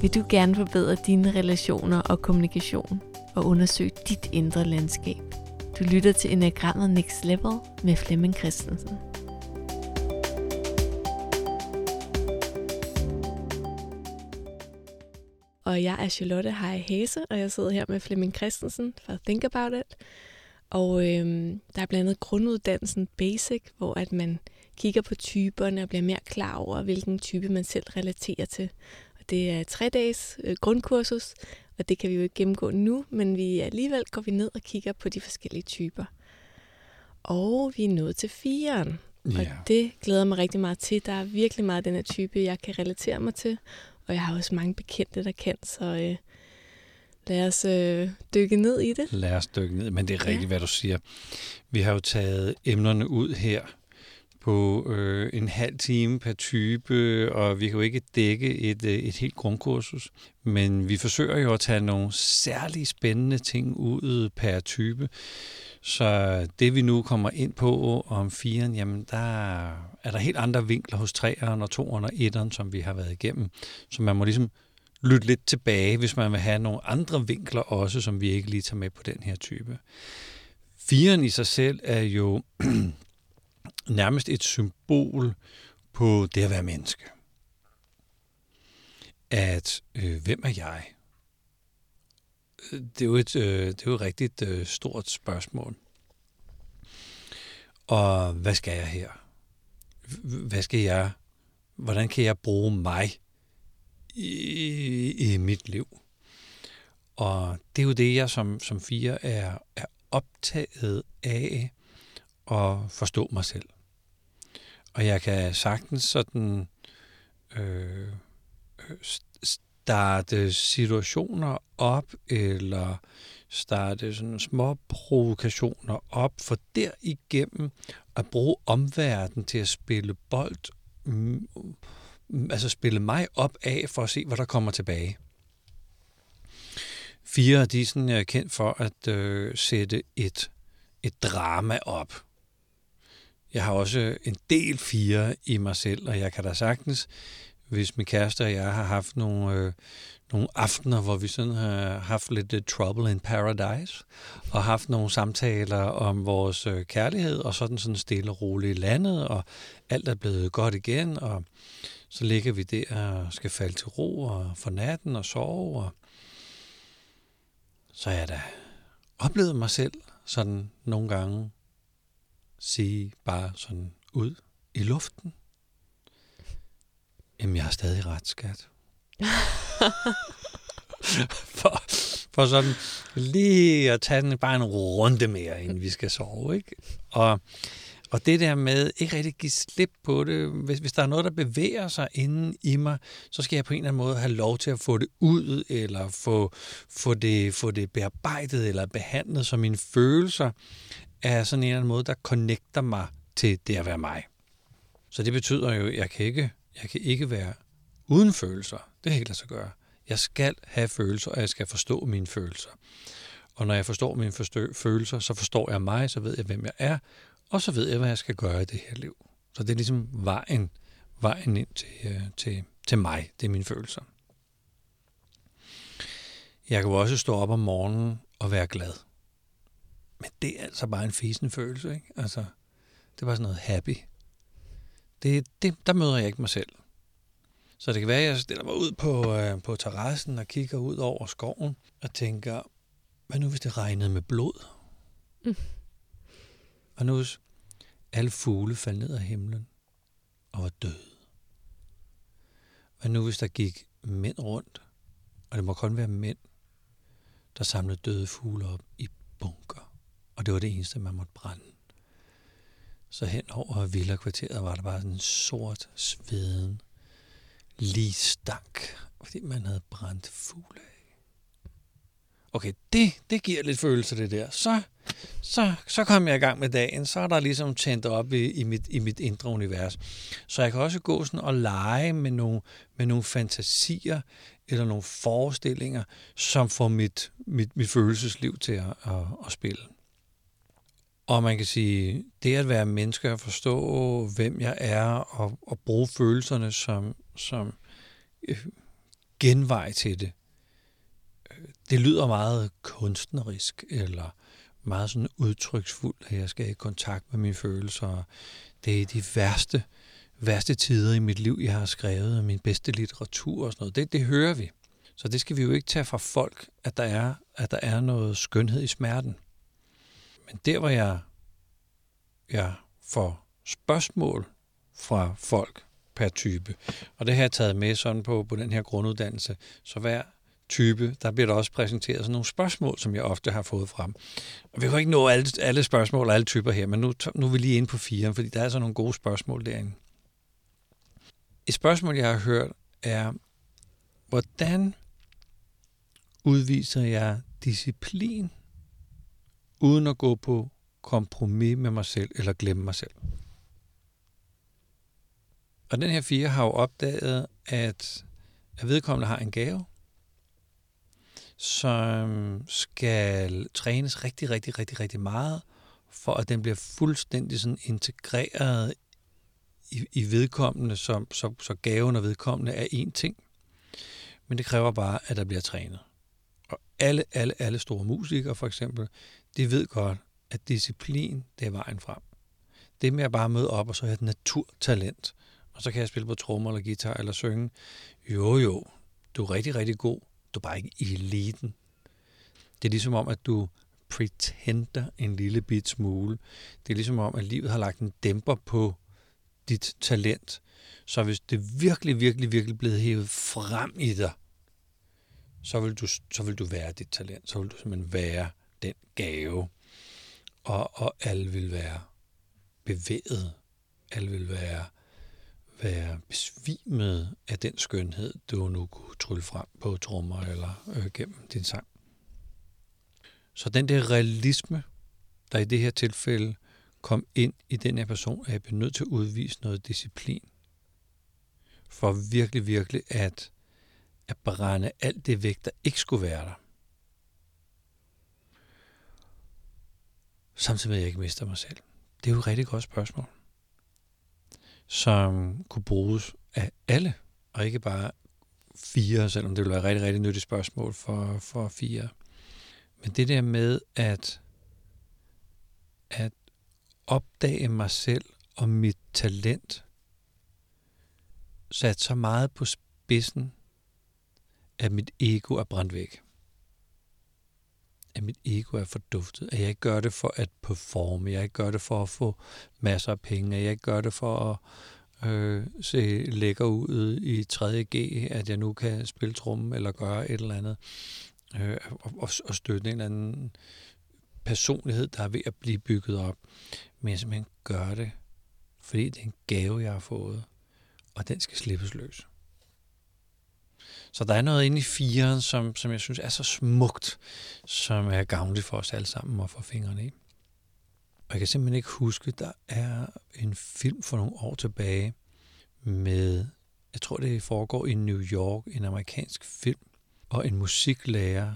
Vil du gerne forbedre dine relationer og kommunikation og undersøge dit indre landskab? Du lytter til Enagrammet Next Level med Flemming Christensen. Og jeg er Charlotte Hej Hase, og jeg sidder her med Flemming Christensen fra Think About It. Og øhm, der er blandt andet grunduddannelsen Basic, hvor at man kigger på typerne og bliver mere klar over, hvilken type man selv relaterer til. Det er tre dages øh, grundkursus, og det kan vi jo ikke gennemgå nu, men vi alligevel går vi ned og kigger på de forskellige typer. Og vi er nået til firen. Ja. Og det glæder mig rigtig meget til. Der er virkelig meget af den her type, jeg kan relatere mig til. Og jeg har også mange bekendte, der kan, så øh, lad os øh, dykke ned i det. Lad os dykke ned, men det er rigtigt, ja. hvad du siger. Vi har jo taget emnerne ud her på øh, en halv time per type, og vi kan jo ikke dække et, øh, et helt grundkursus, men vi forsøger jo at tage nogle særlig spændende ting ud per type. Så det vi nu kommer ind på om firen, jamen der er der helt andre vinkler hos træeren og toeren og etteren, som vi har været igennem. Så man må ligesom lytte lidt tilbage, hvis man vil have nogle andre vinkler også, som vi ikke lige tager med på den her type. Firen i sig selv er jo nærmest et symbol på det at være menneske. At øh, hvem er jeg? Øh, det er jo et, øh, det er jo et rigtigt øh, stort spørgsmål. Og hvad skal jeg her? Hvad skal jeg? Hvordan kan jeg bruge mig i, i mit liv? Og det er jo det, jeg som, som fire er, er optaget af at forstå mig selv. Og jeg kan sagtens sådan øh, starte situationer op, eller starte sådan små provokationer op, for derigennem at bruge omverdenen til at spille bold, altså spille mig op af, for at se, hvad der kommer tilbage. Fire de er kendt for at øh, sætte et, et drama op. Jeg har også en del fire i mig selv, og jeg kan da sagtens, hvis min kæreste og jeg har haft nogle, øh, nogle aftener, hvor vi sådan har haft lidt uh, trouble in paradise, og haft nogle samtaler om vores øh, kærlighed, og sådan sådan stille og roligt landet, og alt er blevet godt igen, og så ligger vi der og skal falde til ro og for natten og sove, og så er jeg da oplevet mig selv sådan nogle gange sige bare sådan ud i luften, jamen jeg har stadig ret, skat. for, for sådan lige at tage den bare en runde mere, inden vi skal sove. Ikke? Og, og det der med ikke rigtig give slip på det, hvis, hvis der er noget, der bevæger sig inden i mig, så skal jeg på en eller anden måde have lov til at få det ud, eller få, få, det, få det bearbejdet eller behandlet, så mine følelser er sådan en eller anden måde, der connecter mig til det at være mig. Så det betyder jo, at jeg kan ikke, jeg kan ikke være uden følelser. Det kan ikke lade sig gøre. Jeg skal have følelser, og jeg skal forstå mine følelser. Og når jeg forstår mine følelser, så forstår jeg mig, så ved jeg, hvem jeg er, og så ved jeg, hvad jeg skal gøre i det her liv. Så det er ligesom vejen, vejen ind til, øh, til, til mig. Det er mine følelser. Jeg kan jo også stå op om morgenen og være glad. Men det er altså bare en fisen følelse, ikke? Altså, det var sådan noget happy. Det, det, der møder jeg ikke mig selv. Så det kan være, at jeg stiller mig ud på, øh, på terrassen og kigger ud over skoven og tænker, hvad nu hvis det regnede med blod? Mm. Hvad nu hvis alle fugle faldt ned af himlen og var døde? Hvad nu hvis der gik mænd rundt, og det må kun være mænd, der samlede døde fugle op i? Og det var det eneste, man måtte brænde. Så hen over villa-kvarteret var der bare sådan en sort, sveden, lige stank, fordi man havde brændt fugle af. Okay, det, det giver lidt følelse, det der. Så, så, så kom jeg i gang med dagen, så er der ligesom tændt op i, i, mit, i mit indre univers. Så jeg kan også gå sådan og lege med nogle, med nogle fantasier eller nogle forestillinger, som får mit, mit, mit følelsesliv til at, at, at spille. Og man kan sige, det at være menneske og forstå, hvem jeg er, og, og bruge følelserne som, som øh, genvej til det. Øh, det lyder meget kunstnerisk, eller meget sådan udtryksfuldt, at jeg skal i kontakt med mine følelser. Det er de værste, værste tider i mit liv, jeg har skrevet, min bedste litteratur og sådan noget. Det, det hører vi. Så det skal vi jo ikke tage fra folk, at der er, at der er noget skønhed i smerten. Men der, hvor jeg, jeg får spørgsmål fra folk per type, og det har jeg taget med sådan på, på den her grunduddannelse, så hver type, der bliver der også præsenteret sådan nogle spørgsmål, som jeg ofte har fået frem. Og vi kan ikke nå alle, alle spørgsmål og alle typer her, men nu, nu er vi lige inde på fire, fordi der er så nogle gode spørgsmål derinde. Et spørgsmål, jeg har hørt, er, hvordan udviser jeg disciplin, uden at gå på kompromis med mig selv eller glemme mig selv. Og den her fire har jo opdaget, at vedkommende har en gave, som skal trænes rigtig, rigtig, rigtig, rigtig meget, for at den bliver fuldstændig sådan integreret i, i vedkommende, så, så, så gaven og vedkommende er én ting. Men det kræver bare, at der bliver trænet. Og alle, alle, alle store musikere for eksempel, de ved godt, at disciplin, det er vejen frem. Det med at bare møde op, og så have et naturtalent, og så kan jeg spille på trommer eller guitar eller synge. Jo, jo, du er rigtig, rigtig god. Du er bare ikke i eliten. Det er ligesom om, at du pretender en lille bit smule. Det er ligesom om, at livet har lagt en dæmper på dit talent. Så hvis det virkelig, virkelig, virkelig blevet hævet frem i dig, så vil du, så vil du være dit talent. Så vil du simpelthen være den gave. Og, og alle vil være bevæget. Alle vil være, være besvimet af den skønhed, du nu kunne trylle frem på trommer eller øh, gennem din sang. Så den der realisme, der i det her tilfælde kom ind i den her person, at jeg bliver nødt til at udvise noget disciplin. For virkelig, virkelig at at brænde alt det væk, der ikke skulle være der. Samtidig med, at jeg ikke mister mig selv. Det er jo et rigtig godt spørgsmål, som kunne bruges af alle, og ikke bare fire, selvom det ville være et rigtig, rigtig nyttigt spørgsmål for, for fire. Men det der med at, at opdage mig selv og mit talent sat så meget på spidsen, at mit ego er brændt væk. At mit ego er forduftet. At jeg ikke gør det for at performe. Jeg ikke gør det for at få masser af penge. At jeg ikke gør det for at øh, se lækker ud i 3G. At jeg nu kan spille trummen eller gøre et eller andet. Øh, og, og støtte en eller anden personlighed, der er ved at blive bygget op. Men jeg simpelthen gør det, fordi det er en gave, jeg har fået. Og den skal slippes løs. Så der er noget inde i firen, som, som jeg synes er så smukt, som er gavnligt for os alle sammen at få fingrene i. Og jeg kan simpelthen ikke huske, der er en film for nogle år tilbage med, jeg tror det foregår i New York, en amerikansk film, og en musiklærer,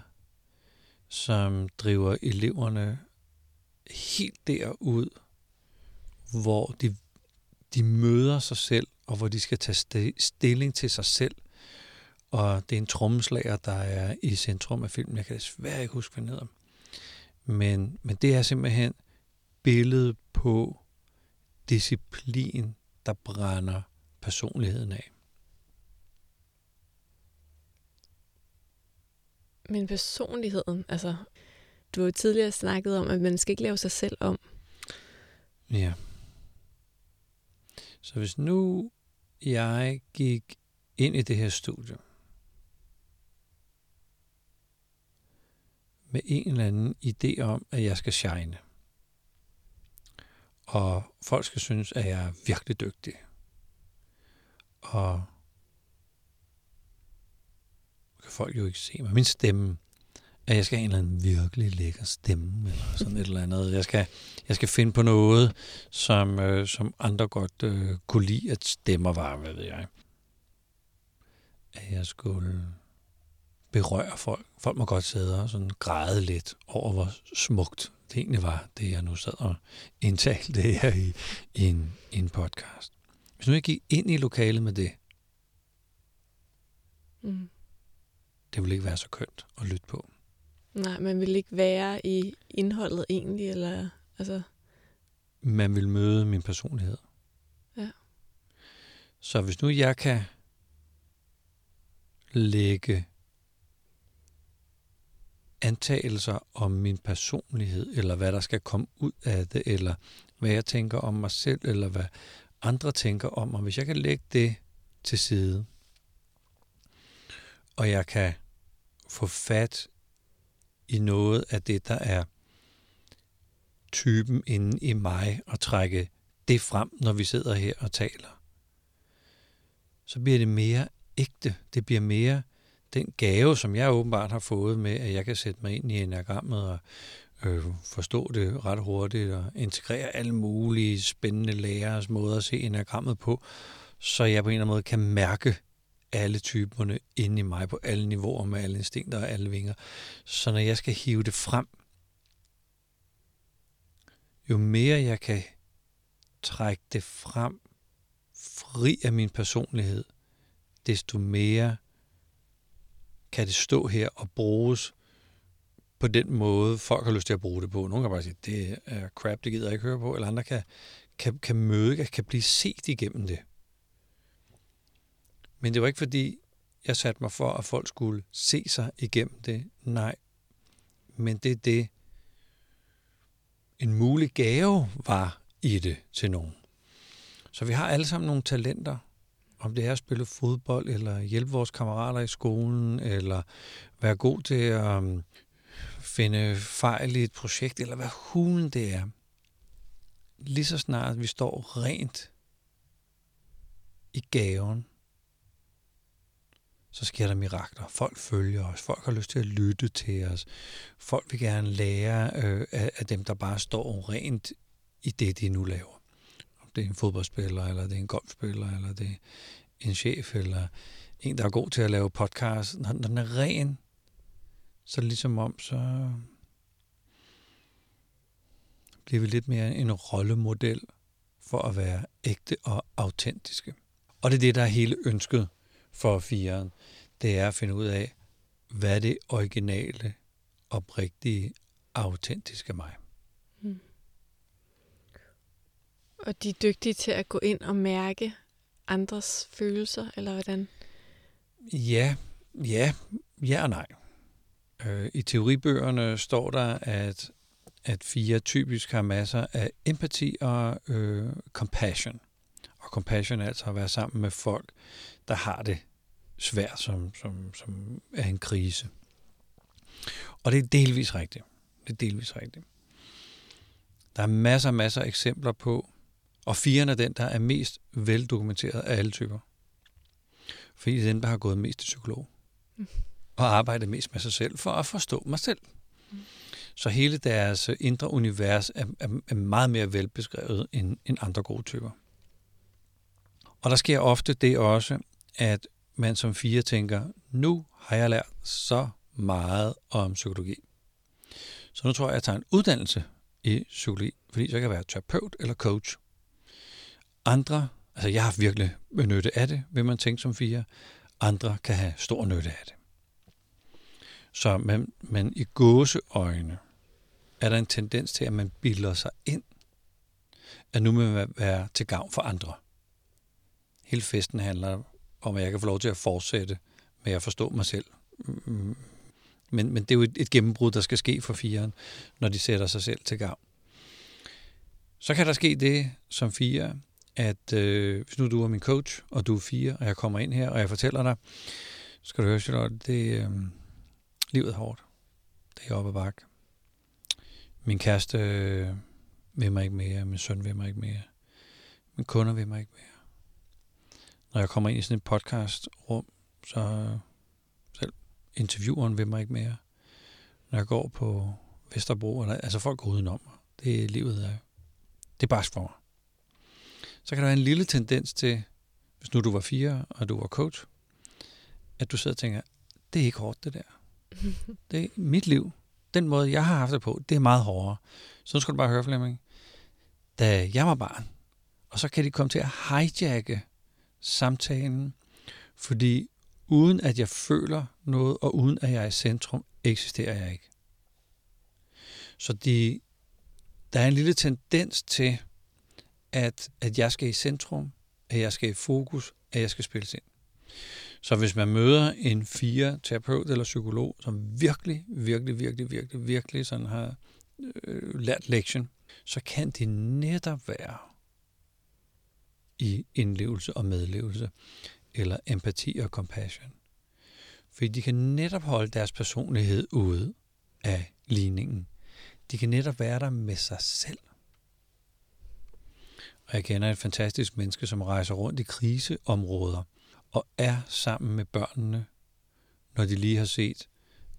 som driver eleverne helt derud, hvor de, de møder sig selv, og hvor de skal tage stilling til sig selv, og det er en trommeslager, der er i centrum af filmen. Jeg kan desværre ikke huske, hvad den hedder. Men, men det er simpelthen billedet på disciplin, der brænder personligheden af. Men personligheden, altså, du har jo tidligere snakket om, at man skal ikke lave sig selv om. Ja. Så hvis nu jeg gik ind i det her studie, med en eller anden idé om, at jeg skal shine. Og folk skal synes, at jeg er virkelig dygtig. Og kan folk jo ikke se mig. Min stemme, at jeg skal have en eller anden virkelig lækker stemme, eller sådan et eller andet. Jeg skal, jeg skal finde på noget, som, øh, som andre godt øh, kunne lide, at stemmer var, hvad ved jeg. At jeg skulle berører folk. Folk må godt sidde og sådan græde lidt over, hvor smukt det egentlig var, det jeg nu sad og indtalte her i, i, en, i en podcast. Hvis nu jeg gik ind i lokalet med det, mm. det vil ikke være så kønt at lytte på. Nej, man vil ikke være i indholdet egentlig, eller altså... Man vil møde min personlighed. Ja. Så hvis nu jeg kan lægge antagelser om min personlighed, eller hvad der skal komme ud af det, eller hvad jeg tænker om mig selv, eller hvad andre tænker om mig. Hvis jeg kan lægge det til side, og jeg kan få fat i noget af det, der er typen inde i mig, og trække det frem, når vi sidder her og taler, så bliver det mere ægte. Det bliver mere den gave, som jeg åbenbart har fået med, at jeg kan sætte mig ind i enagrammet og øh, forstå det ret hurtigt og integrere alle mulige spændende lærers måder at se enagrammet på, så jeg på en eller anden måde kan mærke alle typerne inde i mig på alle niveauer med alle instinkter og alle vinger. Så når jeg skal hive det frem, jo mere jeg kan trække det frem, fri af min personlighed, desto mere kan det stå her og bruges på den måde, folk har lyst til at bruge det på. Nogle kan bare sige, det er crap, det gider jeg ikke høre på, eller andre kan, kan, kan møde, kan blive set igennem det. Men det var ikke fordi, jeg satte mig for, at folk skulle se sig igennem det. Nej. Men det er det, en mulig gave var i det til nogen. Så vi har alle sammen nogle talenter, om det er at spille fodbold, eller hjælpe vores kammerater i skolen, eller være god til at um, finde fejl i et projekt, eller hvad hulen det er. Lige så snart vi står rent i gaven, så sker der mirakler. Folk følger os, folk har lyst til at lytte til os, folk vil gerne lære øh, af, af dem, der bare står rent i det, de nu laver. Det er en fodboldspiller, eller det er en golfspiller, eller det er en chef, eller en, der er god til at lave podcast. Når, når den er ren, så er det ligesom om, så bliver vi lidt mere en rollemodel for at være ægte og autentiske. Og det er det, der er hele ønsket for firen. Det er at finde ud af, hvad det originale, oprigtige, autentiske mig. Hmm. Og de er dygtige til at gå ind og mærke andres følelser, eller hvordan? Ja, ja, ja og nej. Øh, I teoribøgerne står der, at, at fire typisk har masser af empati og øh, compassion. Og compassion er altså at være sammen med folk, der har det svært, som, som, som er en krise. Og det er delvis rigtigt. Det er delvis rigtigt. Der er masser og masser af eksempler på, og firen er den, der er mest veldokumenteret af alle typer. Fordi det er den, der har gået mest til psykolog. Mm. Og arbejdet mest med sig selv for at forstå mig selv. Mm. Så hele deres indre univers er, er, er meget mere velbeskrevet end, end andre gode typer. Og der sker ofte det også, at man som fire tænker, nu har jeg lært så meget om psykologi. Så nu tror jeg, at jeg tager en uddannelse i psykologi, fordi så kan jeg være terapeut eller coach. Andre, altså jeg har virkelig nytte af det, vil man tænke som fire. Andre kan have stor nytte af det. Så man, man i gåseøjne er der en tendens til, at man bilder sig ind, at nu vil man være til gavn for andre. Hele festen handler om, at jeg kan få lov til at fortsætte med at forstå mig selv. Men, men det er jo et, et gennembrud, der skal ske for firen, når de sætter sig selv til gavn. Så kan der ske det som fire, at øh, hvis nu du er min coach, og du er fire, og jeg kommer ind her, og jeg fortæller dig, så skal du høre, Charlotte, det, øh, livet er hårdt. Det er op ad bakke. Min kæreste øh, vil mig ikke mere, min søn vil mig ikke mere, min kunder vil mig ikke mere. Når jeg kommer ind i sådan et podcast-rum, så selv intervieweren vil mig ikke mere. Når jeg går på Vesterbro, eller, altså folk går udenom mig. Det er livet er, det er bare for mig så kan der være en lille tendens til, hvis nu du var fire, og du var coach, at du sidder og tænker, det er ikke hårdt det der. Det er mit liv. Den måde, jeg har haft det på, det er meget hårdere. Så skal du bare høre, Flemming. Da jeg var barn, og så kan de komme til at hijacke samtalen, fordi uden at jeg føler noget, og uden at jeg er i centrum, eksisterer jeg ikke. Så de, der er en lille tendens til, at, at jeg skal i centrum, at jeg skal i fokus, at jeg skal spilles ind. Så hvis man møder en fire terapeut eller psykolog, som virkelig, virkelig, virkelig, virkelig, virkelig sådan har øh, lært lektion, så kan det netop være i indlevelse og medlevelse, eller empati og compassion. Fordi de kan netop holde deres personlighed ude af ligningen. De kan netop være der med sig selv. Og jeg kender et fantastisk menneske, som rejser rundt i kriseområder og er sammen med børnene, når de lige har set,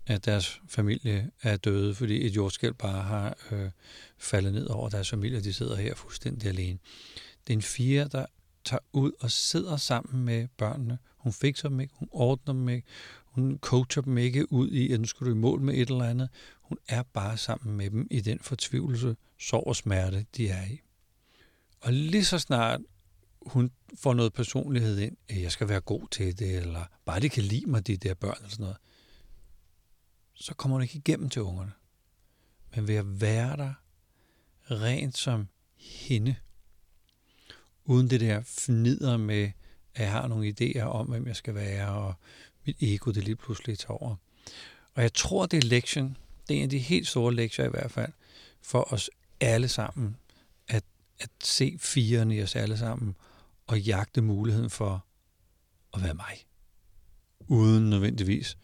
at deres familie er døde, fordi et jordskælv bare har øh, faldet ned over deres familie, og de sidder her fuldstændig alene. Det er en fire, der tager ud og sidder sammen med børnene. Hun fikser dem ikke, hun ordner dem ikke, hun coacher dem ikke ud i, at nu skal du i mål med et eller andet. Hun er bare sammen med dem i den fortvivlelse, sorg og smerte, de er i. Og lige så snart hun får noget personlighed ind, at jeg skal være god til det, eller bare de kan lide mig, de der børn, eller sådan noget, så kommer hun ikke igennem til ungerne. Men ved at være der rent som hende, uden det der fnider med, at jeg har nogle idéer om, hvem jeg skal være, og mit ego, det lige pludselig tager over. Og jeg tror, det er lektion, det er en af de helt store lektier i hvert fald, for os alle sammen, at, se firene i os alle sammen, og jagte muligheden for at være mig, uden nødvendigvis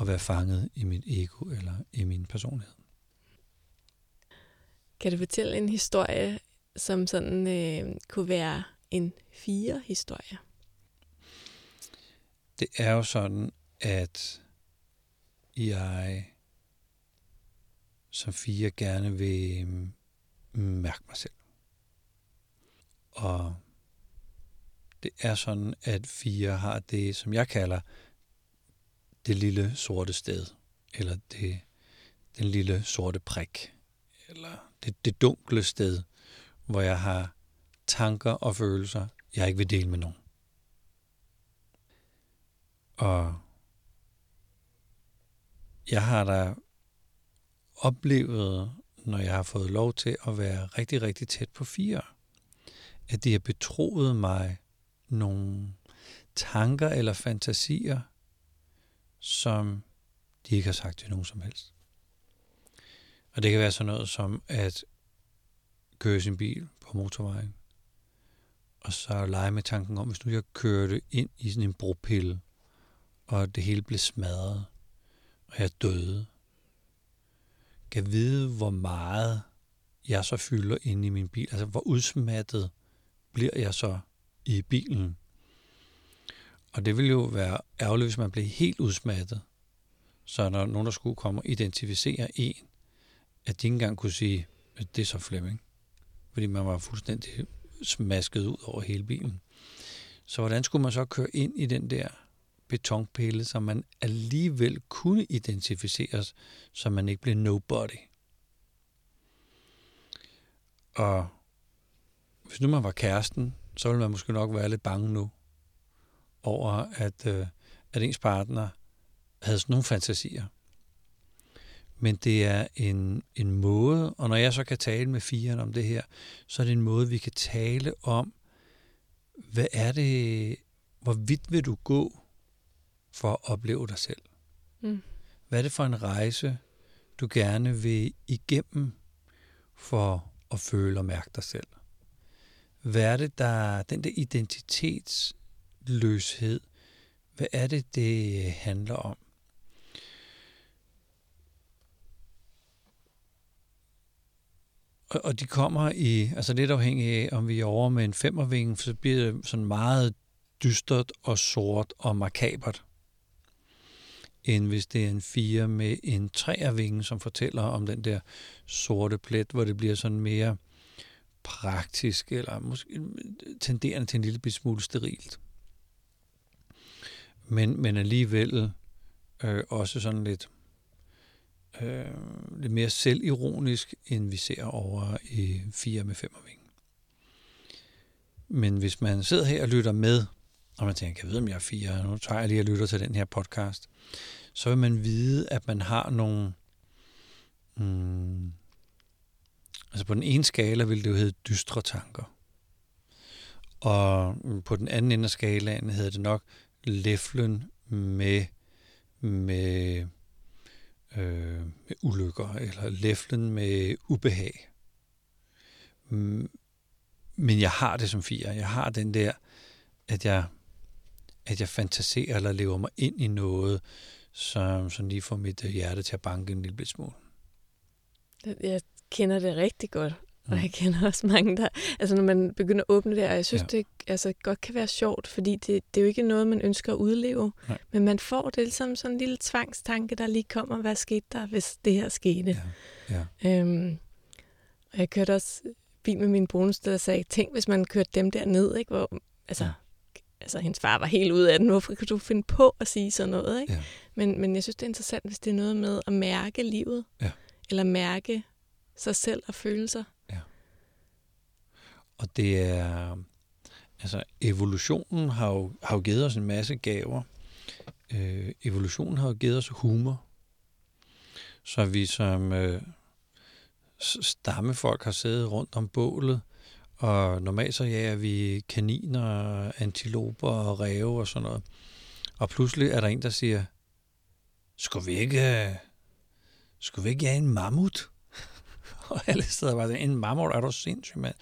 at være fanget i mit ego eller i min personlighed. Kan du fortælle en historie, som sådan øh, kunne være en fire historie? Det er jo sådan, at jeg som fire gerne vil mærke mig selv. Og det er sådan, at fire har det, som jeg kalder det lille sorte sted, eller det, den lille sorte prik, eller det, det dunkle sted, hvor jeg har tanker og følelser, jeg ikke vil dele med nogen. Og jeg har da oplevet, når jeg har fået lov til at være rigtig, rigtig tæt på fire, at de har betroet mig nogle tanker eller fantasier, som de ikke har sagt til nogen som helst. Og det kan være sådan noget som at køre sin bil på motorvejen, og så lege med tanken om, hvis nu jeg kørte ind i sådan en bropille, og det hele blev smadret, og jeg døde, kan vide, hvor meget jeg så fylder inde i min bil. Altså, hvor udsmattet bliver jeg så i bilen. Og det ville jo være ærgerligt, hvis man blev helt udsmattet. Så når nogen, der skulle komme og identificere en, at de ikke engang kunne sige, at det er så Flemming. Fordi man var fuldstændig smasket ud over hele bilen. Så hvordan skulle man så køre ind i den der betonpille, så man alligevel kunne identificeres, så man ikke blev nobody? Og hvis nu man var kæresten, så ville man måske nok være lidt bange nu over, at, øh, at ens partner havde sådan nogle fantasier. Men det er en, en måde, og når jeg så kan tale med firen om det her, så er det en måde, vi kan tale om, hvad er det, hvor vidt vil du gå for at opleve dig selv? Mm. Hvad er det for en rejse, du gerne vil igennem for at føle og mærke dig selv? Hvad er det, der, den der identitetsløshed, hvad er det, det handler om? Og, og de kommer i, altså lidt afhængig af, om vi er over med en femmervinge, så bliver det sådan meget dystert og sort og makabert, end hvis det er en fire med en træervinge, som fortæller om den der sorte plet, hvor det bliver sådan mere praktisk, eller måske tenderende til en lille smule sterilt. Men, men alligevel øh, også sådan lidt, øh, lidt mere selvironisk, end vi ser over i 4 med 5 Men hvis man sidder her og lytter med, og man tænker, jeg ved, om jeg er fire, nu tager jeg lige og lytter til den her podcast, så vil man vide, at man har nogle... Mm, altså på den ene skala vil det jo hedde dystre tanker. Og på den anden ende af skalaen hedder det nok læflen med, med, øh, med ulykker, eller læflen med ubehag. Mm, men jeg har det som fire. Jeg har den der, at jeg, at jeg fantaserer eller lever mig ind i noget, som, som lige får mit øh, hjerte til at banke en lille smule. Jeg kender det rigtig godt. Og jeg kender også mange, der... Altså, når man begynder at åbne det, og jeg synes, ja. det altså, godt kan være sjovt, fordi det, det er jo ikke noget, man ønsker at udleve. Nej. Men man får det ligesom sådan en lille tvangstanke, der lige kommer, hvad skete der, hvis det her skete. Ja. Ja. Øhm, og jeg kørte også bil med min bonus, der sagde, tænk, hvis man kørte dem der ned, ikke? Hvor, altså, ja. altså, hendes far var helt ude af den. Hvorfor kan du finde på at sige sådan noget? Ikke? Ja. Men, men jeg synes, det er interessant, hvis det er noget med at mærke livet. Ja. Eller mærke sig selv og følelser. Ja. Og det er, altså evolutionen har jo, har jo givet os en masse gaver. Øh, evolutionen har jo givet os humor. Så vi som øh, stammefolk har siddet rundt om bålet, og normalt så jager vi kaniner, antiloper og ræve og sådan noget. Og pludselig er der en, der siger, skulle vi ikke, øh, skulle vi ikke have en mammut? og alle steder var det, en marmor, er du sindssyg, mand?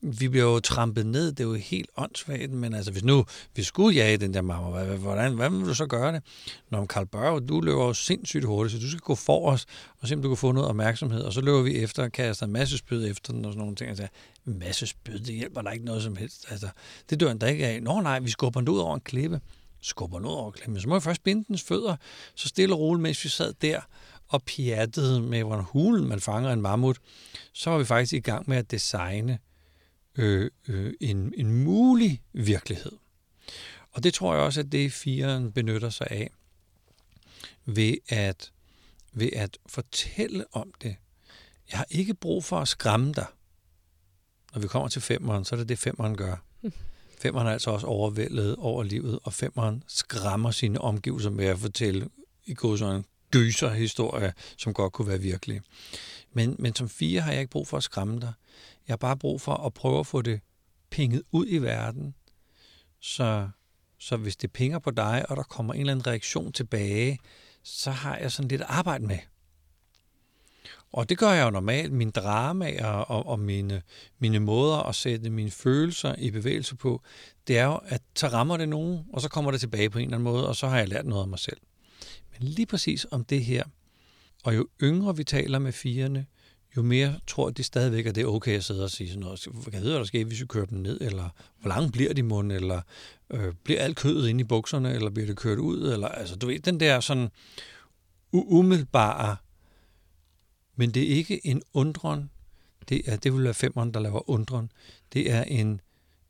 vi bliver jo trampet ned, det er jo helt åndssvagt, men altså hvis nu vi skulle jage den der mamma, hvordan, hvad vil du så gøre det? Når Karl Børge, du løber jo sindssygt hurtigt, så du skal gå for os og se, om du kan få noget opmærksomhed, og så løber vi efter og kaster en masse spyd efter den og sådan nogle ting. Altså, en masse spyd, det hjælper der ikke noget som helst. Altså, det dør en der ikke af. Nå nej, vi skubber den ud over en klippe. Skubber den ud over klemmen. Så må jeg først binde dens fødder, så stille og roligt, mens vi sad der og pjattede med, hvordan hulen man fanger en mammut, så var vi faktisk i gang med at designe øh, øh, en, en mulig virkelighed. Og det tror jeg også, at det firen benytter sig af ved at, ved at fortælle om det. Jeg har ikke brug for at skræmme dig. Når vi kommer til femeren, så er det det, femeren gør. Femeren er altså også overvældet over livet, og femeren skræmmer sine omgivelser med at fortælle i god sådan historie, som godt kunne være virkelige. Men, men som fire har jeg ikke brug for at skræmme dig. Jeg har bare brug for at prøve at få det pinget ud i verden, så, så hvis det pinger på dig, og der kommer en eller anden reaktion tilbage, så har jeg sådan lidt arbejde med. Og det gør jeg jo normalt. Min drama og, og mine, mine måder at sætte mine følelser i bevægelse på, det er jo, at så rammer det nogen, og så kommer det tilbage på en eller anden måde, og så har jeg lært noget om mig selv. Lige præcis om det her, og jo yngre vi taler med firene, jo mere tror de stadigvæk, at det er okay at sidde og sige sådan noget. Hvad hedder der sker, hvis vi kører dem ned? Eller hvor lang bliver de mund? Eller øh, bliver alt kødet inde i bukserne? Eller bliver det kørt ud? Eller, altså, du ved, den der sådan umiddelbare, men det er ikke en undren. Det, er, det vil være femeren, der laver undren. Det er en,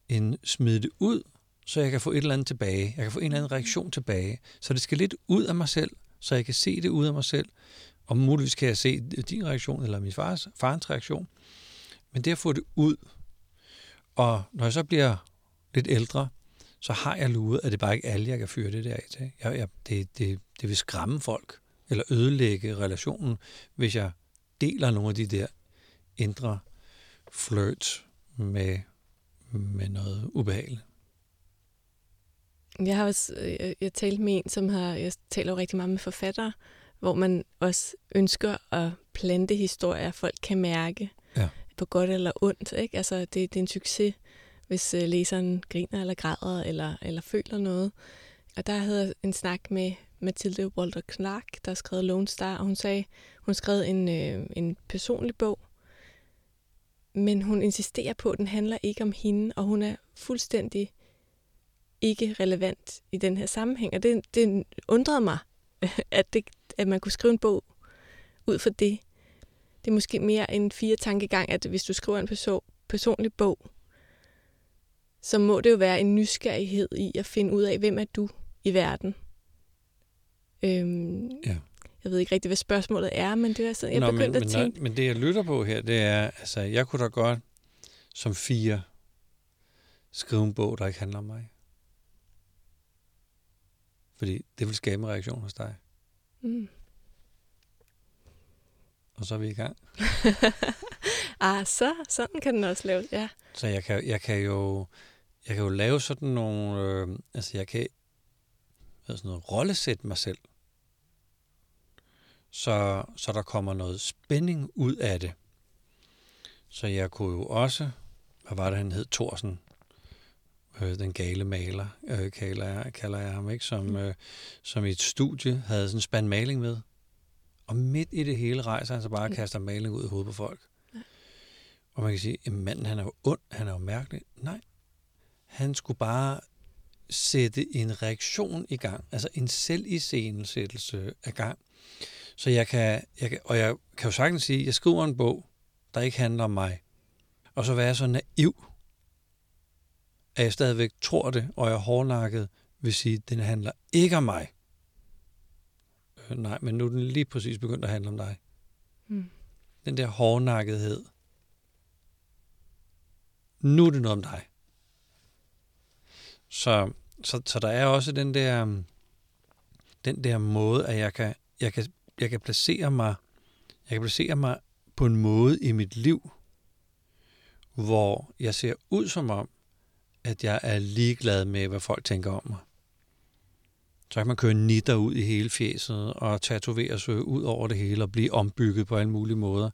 en smid det ud, så jeg kan få et eller andet tilbage. Jeg kan få en eller anden reaktion tilbage. Så det skal lidt ud af mig selv, så jeg kan se det ud af mig selv, og muligvis kan jeg se din reaktion, eller min fars, farens reaktion. Men det at få det ud, og når jeg så bliver lidt ældre, så har jeg luret, at det bare ikke alle, jeg kan føre det der af til. Jeg, jeg, det, det, det vil skræmme folk, eller ødelægge relationen, hvis jeg deler nogle af de der indre flirt med, med noget ubehageligt. Jeg har også jeg, jeg talt med en, som har, jeg taler jo rigtig meget med forfattere, hvor man også ønsker at plante historier, folk kan mærke ja. på godt eller ondt. Ikke? Altså, det, det er en succes, hvis uh, læseren griner eller græder eller, eller føler noget. Og der havde jeg en snak med Mathilde Walter Clark, der har skrevet Lone Star, og hun sagde, hun skrev en, øh, en personlig bog, men hun insisterer på, at den handler ikke om hende, og hun er fuldstændig ikke relevant i den her sammenhæng. Og det, det undrede mig, at, det, at man kunne skrive en bog ud fra det. Det er måske mere en fire tankegang, at hvis du skriver en person, personlig bog, så må det jo være en nysgerrighed i at finde ud af, hvem er du i verden. Øhm, ja. Jeg ved ikke rigtig, hvad spørgsmålet er, men det er sådan, jeg Nå, begyndte men, at tænke... Men, men det, jeg lytter på her, det er, altså, jeg kunne da godt som fire skrive en bog, der ikke handler om mig. Fordi det vil skabe en reaktion hos dig. Mm. Og så er vi i gang. ah, så, sådan kan den også laves, ja. Så jeg kan, jeg kan jo jeg kan jo lave sådan nogle, øh, altså jeg kan sådan noget, rollesætte mig selv, så, så der kommer noget spænding ud af det. Så jeg kunne jo også, hvad var det, han hed, Thorsen, øh, den gale maler, øh, kalder, jeg, kalder jeg ham, ikke? Som, mm. øh, som i et studie havde sådan en spand maling med. Og midt i det hele rejser han så bare og mm. kaster maling ud i hovedet på folk. Ja. Og man kan sige, at manden han er jo ond, han er jo mærkelig. Nej, han skulle bare sætte en reaktion i gang, altså en selviscenesættelse af gang. Så jeg kan, jeg kan, og jeg kan jo sagtens sige, at jeg skriver en bog, der ikke handler om mig. Og så være så naiv, at jeg stadigvæk tror det, og jeg hårdnakket, vil sige, at den handler ikke om mig. Øh, nej, men nu er den lige præcis begyndt at handle om dig. Mm. Den der hårdnakkethed. Nu er det noget om dig. Så, så, så der er også den der, den der måde, at jeg kan, jeg kan, jeg kan placere mig, jeg kan placere mig på en måde i mit liv, hvor jeg ser ud som om, at jeg er ligeglad med, hvad folk tænker om mig. Så kan man køre nitter ud i hele fjeset og tatovere sig ud over det hele og blive ombygget på alle mulige måder.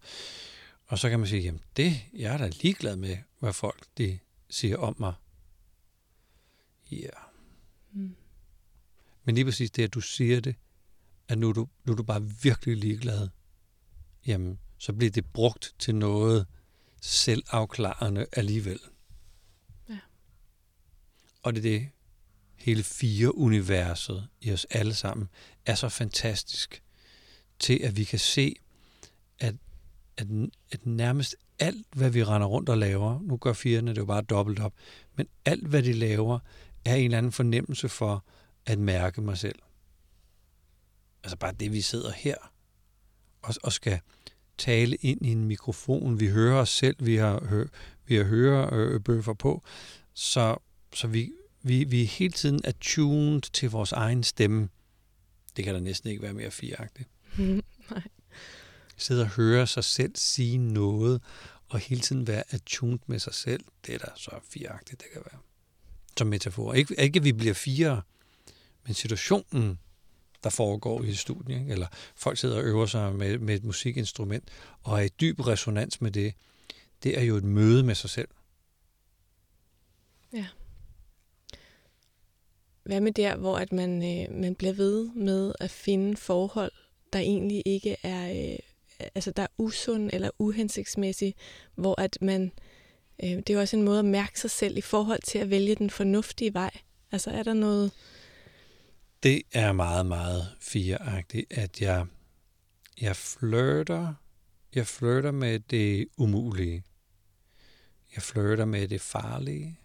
Og så kan man sige, jamen det, jeg er da ligeglad med, hvad folk de siger om mig. Ja. Yeah. Mm. Men lige præcis det, at du siger det, at nu er du, nu er du bare virkelig ligeglad, jamen, så bliver det brugt til noget selvafklarende alligevel. Ja. Og det er det, hele fire universet i os alle sammen er så fantastisk til, at vi kan se, at, at, at nærmest alt, hvad vi render rundt og laver, nu gør firene det jo bare dobbelt op, men alt, hvad de laver, er en eller anden fornemmelse for at mærke mig selv. Altså bare det, vi sidder her og, og skal tale ind i en mikrofon. Vi hører os selv, vi har, hø, vi har hørebøffer øh, på, så, så vi, vi, vi er hele tiden attuned til vores egen stemme. Det kan der næsten ikke være mere fireagtigt. Nej. Sidde og høre sig selv sige noget, og hele tiden være attuned med sig selv, det er da så fireagtigt, det kan være som metafor. Ikke, ikke at vi bliver fire, men situationen, der foregår i studiet, eller folk sidder og øver sig med, med et musikinstrument, og er i dyb resonans med det, det er jo et møde med sig selv. Ja. Hvad med der, hvor at man, øh, man bliver ved med at finde forhold, der egentlig ikke er, øh, altså der er usund eller uhensigtsmæssig, hvor at man øh, det er jo også en måde at mærke sig selv i forhold til at vælge den fornuftige vej. Altså er der noget... Det er meget, meget fireagtigt, at jeg, jeg flirter, jeg flirter med det umulige. Jeg flirter med det farlige.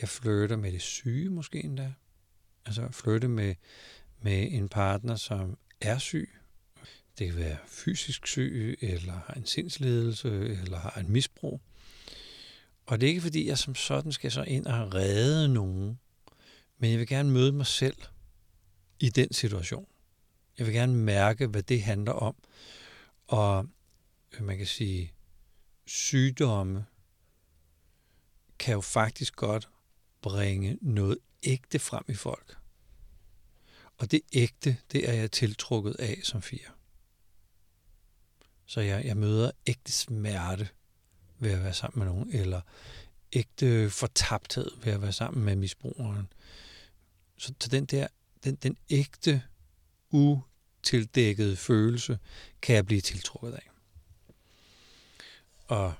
Jeg flytter med det syge måske endda. Altså flytte med, med en partner, som er syg. Det kan være fysisk syg, eller har en sindsledelse, eller har en misbrug. Og det er ikke fordi, jeg som sådan skal så ind og redde nogen, men jeg vil gerne møde mig selv i den situation. Jeg vil gerne mærke, hvad det handler om. Og øh, man kan sige, sygdomme kan jo faktisk godt bringe noget ægte frem i folk. Og det ægte, det er jeg tiltrukket af som fire. Så jeg, jeg møder ægte smerte ved at være sammen med nogen, eller ægte fortabthed ved at være sammen med misbrugeren. Så, så den der, den, den ægte, utildækkede følelse, kan jeg blive tiltrukket af. Og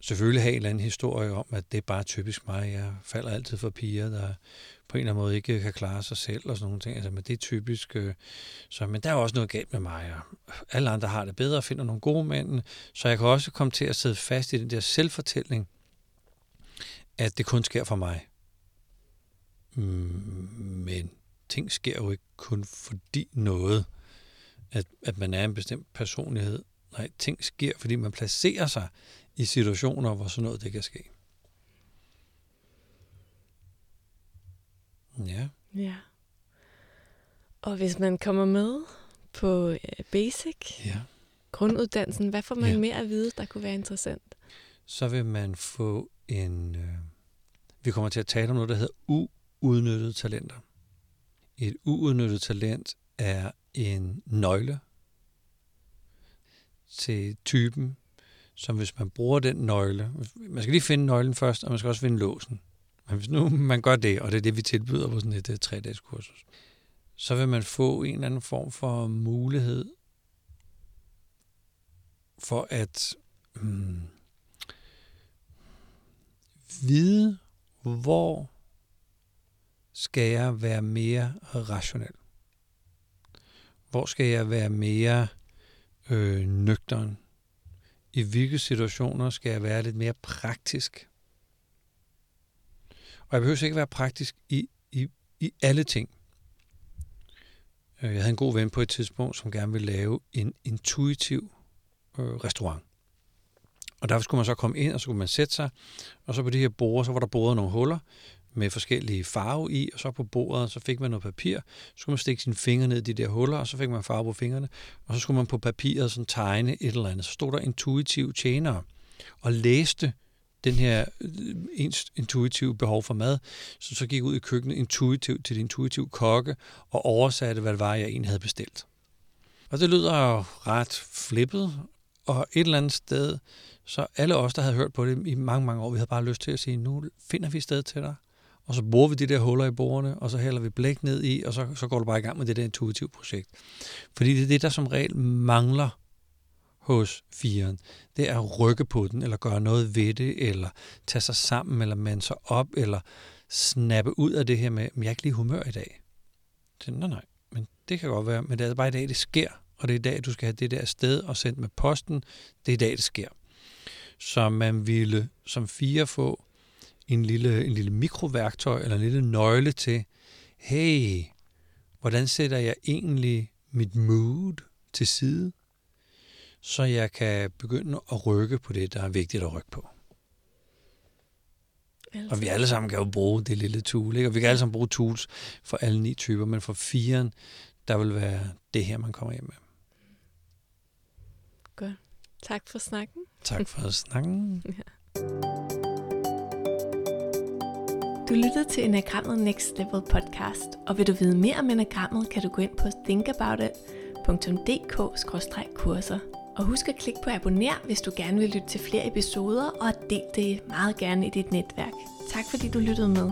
selvfølgelig have en eller anden historie om, at det er bare typisk mig. Jeg falder altid for piger, der på en eller anden måde ikke kan klare sig selv og sådan nogle ting. Altså, men det er typisk. Øh, så, men der er også noget galt med mig, og alle andre har det bedre og finder nogle gode mænd. Så jeg kan også komme til at sidde fast i den der selvfortælling, at det kun sker for mig. Mm, men ting sker jo ikke kun fordi noget, at, at man er en bestemt personlighed. Nej, ting sker, fordi man placerer sig i situationer, hvor sådan noget det kan ske. Ja. Ja. Og hvis man kommer med på øh, Basic, Ja. grunduddannelsen, hvad får man Ja. mere at vide, der kunne være interessant? Så vil man få en... Øh, vi kommer til at tale om noget, der hedder uudnyttede talenter. Et uudnyttet talent er en nøgle til typen, som hvis man bruger den nøgle, man skal lige finde nøglen først, og man skal også finde låsen. Men hvis nu man gør det, og det er det, vi tilbyder på sådan et øh, tre-dages kursus, så vil man få en eller anden form for mulighed for at hmm, vide, hvor skal jeg være mere rationel? Hvor skal jeg være mere øh, nøgteren? I hvilke situationer skal jeg være lidt mere praktisk? Og jeg behøver ikke være praktisk i, i, i alle ting. Øh, jeg havde en god ven på et tidspunkt, som gerne ville lave en intuitiv øh, restaurant. Og der skulle man så komme ind, og så skulle man sætte sig, og så på de her borde, så var der boret nogle huller med forskellige farve i, og så på bordet, så fik man noget papir, så skulle man stikke sine fingre ned i de der huller, og så fik man farve på fingrene, og så skulle man på papiret sådan tegne et eller andet. Så stod der intuitiv tjenere og læste den her øh, ens intuitive behov for mad, så så gik ud i køkkenet intuitivt til det intuitive kokke og oversatte, hvad det var, jeg egentlig havde bestilt. Og det lyder jo ret flippet, og et eller andet sted, så alle os, der havde hørt på det i mange, mange år, vi havde bare lyst til at sige, nu finder vi et sted til dig, og så bruger vi de der huller i bordene, og så hælder vi blæk ned i, og så, så går du bare i gang med det der intuitive projekt. Fordi det er det, der som regel mangler hos firen. Det er at rykke på den, eller gøre noget ved det, eller tage sig sammen, eller mande sig op, eller snappe ud af det her med, at jeg er ikke lige humør i dag. Så, nej, nej, men det kan godt være, men det er bare i dag, det sker. Og det er i dag, du skal have det der sted og sendt med posten. Det er i dag, det sker. Så man ville som fire få en lille, en lille mikroværktøj eller en lille nøgle til, hey, hvordan sætter jeg egentlig mit mood til side, så jeg kan begynde at rykke på det, der er vigtigt at rykke på. Og vi alle sammen kan jo bruge det lille tool, ikke? og vi kan alle sammen bruge tools for alle ni typer, men for firen, der vil være det her, man kommer hjem med. Godt. Tak for snakken. Tak for snakken. Du lyttede til Enagrammet Next Level podcast, og vil du vide mere om Enagrammet, kan du gå ind på thinkaboutit.dk-kurser. Og husk at klikke på abonner, hvis du gerne vil lytte til flere episoder, og del det meget gerne i dit netværk. Tak fordi du lyttede med.